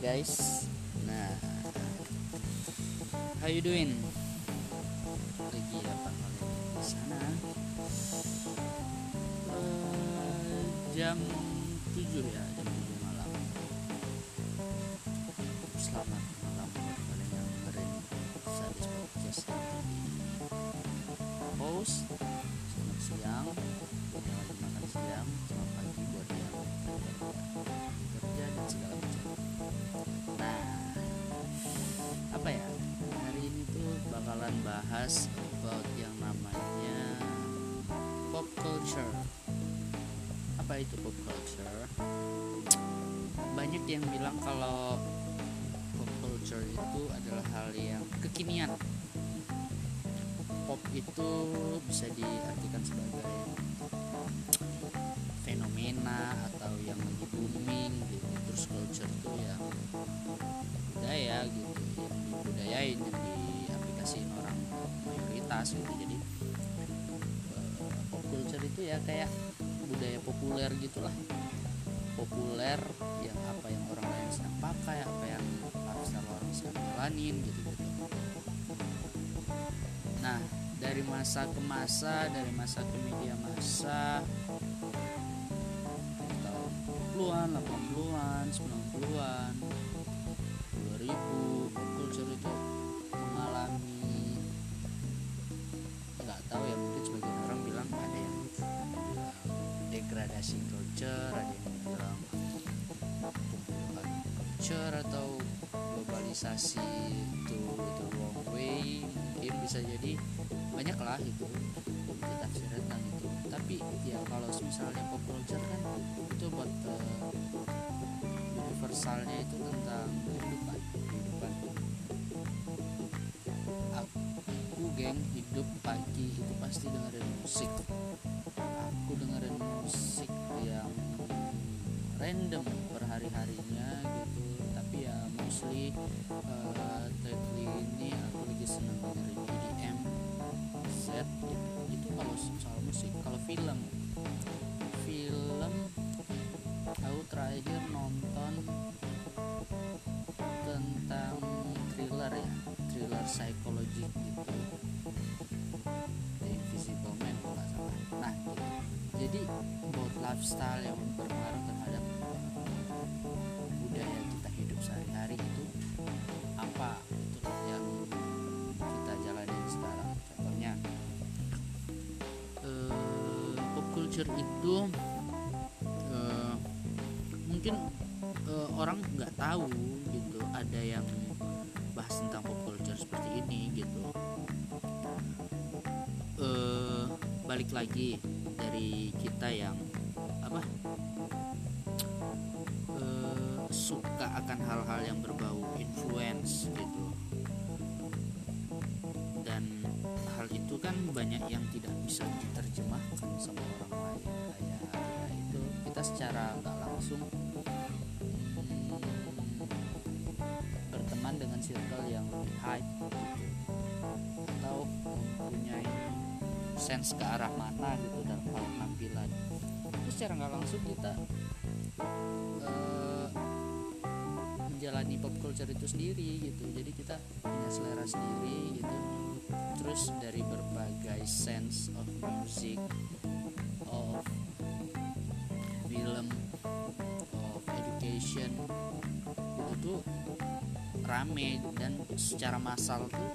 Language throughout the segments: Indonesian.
guys. Nah, how you doing? Lagi apa kalian di sana? Eh, jam 7 ya, jam 7 malam. Selamat malam buat kalian yang dengerin Sadis Podcast post. Selamat siang, yang lagi makan siang, selamat pagi buat yang kerja dan segala macam. Bakalan bahas about yang namanya pop culture. Apa itu pop culture? Banyak yang bilang kalau pop culture itu adalah hal yang kekinian. Pop itu bisa diartikan sebagai fenomena atau yang lagi booming gitu terus culture itu yang budaya gitu yang dibudayain mayoritas gitu jadi eh, pop culture itu ya kayak budaya populer gitulah. Populer yang apa yang orang lain sedang pakai apa yang lifestyle orang sedang jalanin gitu gitu nah dari masa ke masa dari masa ke media masa tahun 70-an, 80-an, 90-an, 2000 globalisasi itu itu wrong mungkin bisa jadi banyak lah itu ditafsirkan tentang itu tapi ya kalau misalnya pop culture kan itu buat eh, universalnya itu tentang kehidupan kehidupan. Aku geng hidup pagi itu pasti dengerin musik. Aku dengerin musik yang random mostly uh, ini aku lagi seneng dengerin EDM set itu kalau soal musik kalau film. Film aku terakhir nonton tentang thriller ya thriller psikologi gitu. The Invisible Man kalau salah. Nah gitu. jadi buat lifestyle yang berpengaruh culture itu eh, mungkin eh, orang nggak tahu gitu ada yang bahas tentang pop culture seperti ini gitu. Eh balik lagi dari kita yang apa eh, suka akan hal-hal yang berbau influence gitu. Dan hal itu kan banyak yang tidak bisa diterjemahkan sama orang kita secara nggak langsung berteman dengan circle yang lebih hype gitu. atau mempunyai sense ke arah mana gitu dalam hal penampilan. Itu secara nggak langsung kita eh, menjalani pop culture itu sendiri gitu. Jadi kita punya selera sendiri gitu. Terus dari berbagai sense of music education itu tuh rame dan secara massal tuh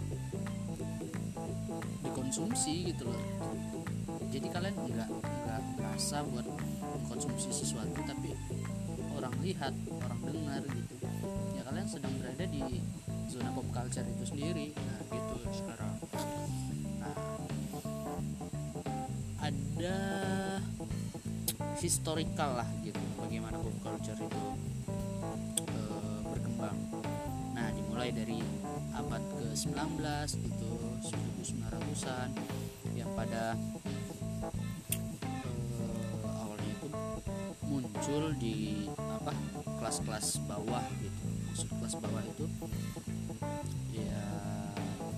dikonsumsi gitu loh. Jadi kalian nggak nggak merasa buat mengkonsumsi sesuatu tapi orang lihat orang dengar gitu. Ya kalian sedang berada di zona pop culture itu sendiri. Nah gitu sekarang. Nah ada historical lah gitu bagaimana pop culture itu berkembang nah dimulai dari abad ke-19 itu 1900-an yang pada eh, awalnya itu muncul di apa kelas-kelas bawah gitu. Maksud kelas bawah itu ya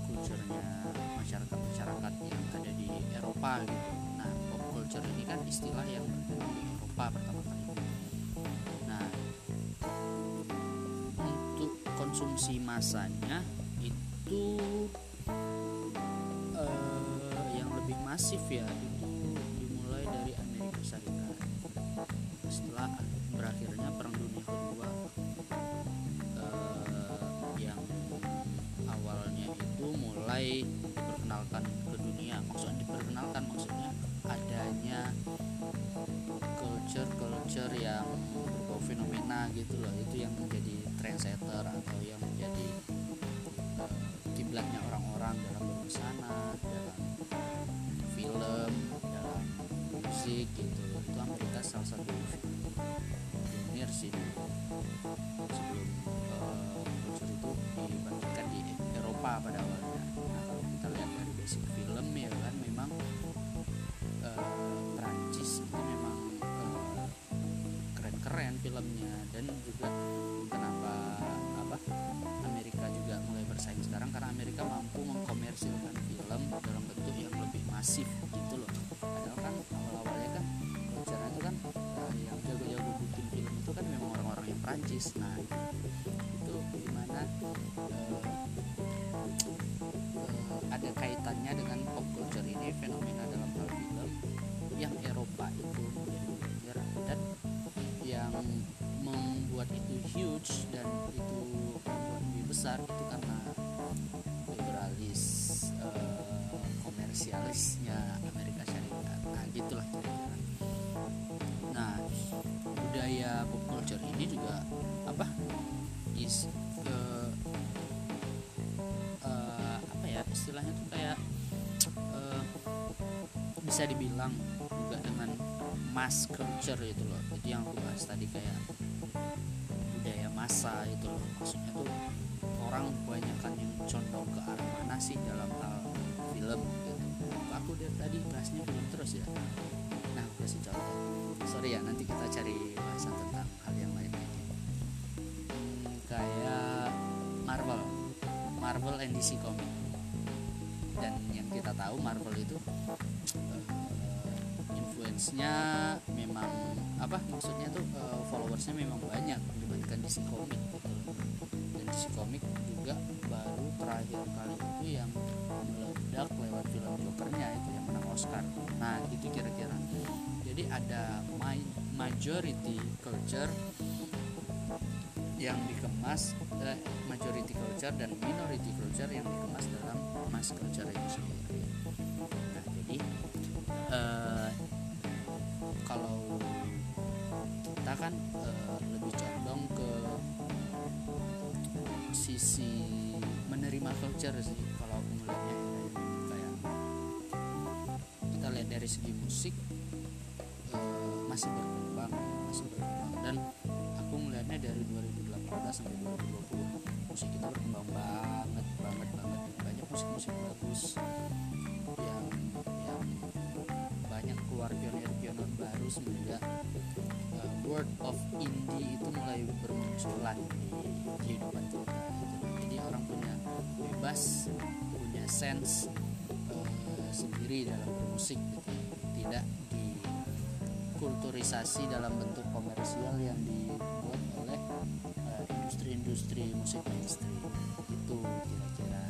kulturnya masyarakat masyarakat yang ada di Eropa gitu. Nah pop culture ini kan istilah yang berkembang di Eropa pertama konsumsi masanya itu uh, yang lebih masif ya itu dimulai dari Amerika Serikat. Setelah berakhirnya Perang Dunia Kedua uh, yang awalnya itu mulai diperkenalkan ke dunia. Maksudnya diperkenalkan maksudnya adanya culture culture yang berbau fenomena gitu loh. Itu yang trendsetter atau yang menjadi uh, kiblatnya orang-orang dalam berbusana dalam film dalam musik gitu. Itu Amerika salah satu pionir sih sebelum uh, itu dibandingkan di Eropa pada awalnya. Nah kalau kita lihat dari basic film ya nah itu gimana uh, ada kaitannya dengan pop culture ini fenomena dalam hal film yang Eropa itu dan yang membuat itu huge dan itu lebih besar istilahnya tuh kayak uh, bisa dibilang juga dengan mass culture itu loh. Itu yang aku bahas tadi kayak budaya massa itu loh. Maksudnya tuh orang kebanyakan yang condong ke arah mana sih dalam hal film gitu. Aku dari tadi bahasnya film terus ya? Nah aku kasih contoh. Sorry ya nanti kita cari bahasan tentang hal yang lain lagi. Hmm, kayak Marvel. Marvel and DC Comics kita tahu Marvel itu uh, influence-nya memang apa maksudnya tuh uh, followersnya memang banyak dibandingkan DC Comic gitu. Dan DC Comic juga baru terakhir kali itu yang meledak lewat film Jokernya itu yang menang Oscar. Nah itu kira-kira. Jadi ada majority culture yang dikemas eh, majority culture dan minority culture yang dikemas dalam mass culture itu sendiri. Nah jadi eh, kalau kita kan uh, lebih condong ke sisi menerima culture sih kalau aku melihatnya kayak kita lihat dari segi musik uh, masih berkembang masih berkembang. Dan aku melihatnya dari 2018 sampai 2020 musik kita berkembang banget banget banget. Banyak musik-musik bagus yang yang banyak keluar pionir-pionir baru semenjak uh, word of indie itu mulai bermunculan di kehidupan kita. Jadi orang punya bebas punya sense uh, sendiri dalam bermusik gitu. tidak dikulturisasi dalam bentuk komersial yang oleh industri-industri musik mainstream itu kira-kira.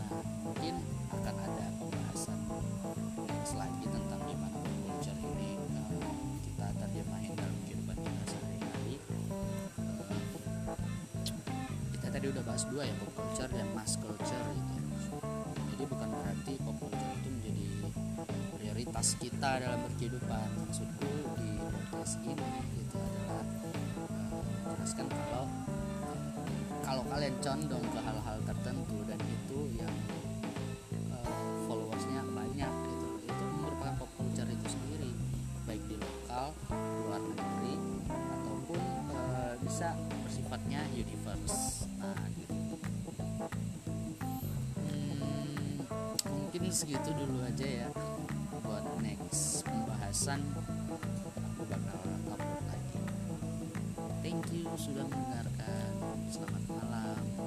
Nah mungkin akan ada pembahasan selanjutnya tentang gimana culture ini uh, kita terjemahin dalam kehidupan kita sehari-hari. Uh, kita tadi udah bahas dua ya pop culture dan mass culture gitu. Jadi bukan berarti pop culture itu menjadi prioritas kita dalam berkehidupan. Maksudku di podcast ini itu adalah menjelaskan kalau kalau kalian condong ke hal-hal tertentu dan itu yang followersnya banyak gitu itu merupakan pop culture itu sendiri baik di lokal luar negeri ataupun e, bisa bersifatnya universe. Nah gitu. Hmm, mungkin segitu dulu aja ya buat next pembahasan thank you sudah mendengarkan. Selamat malam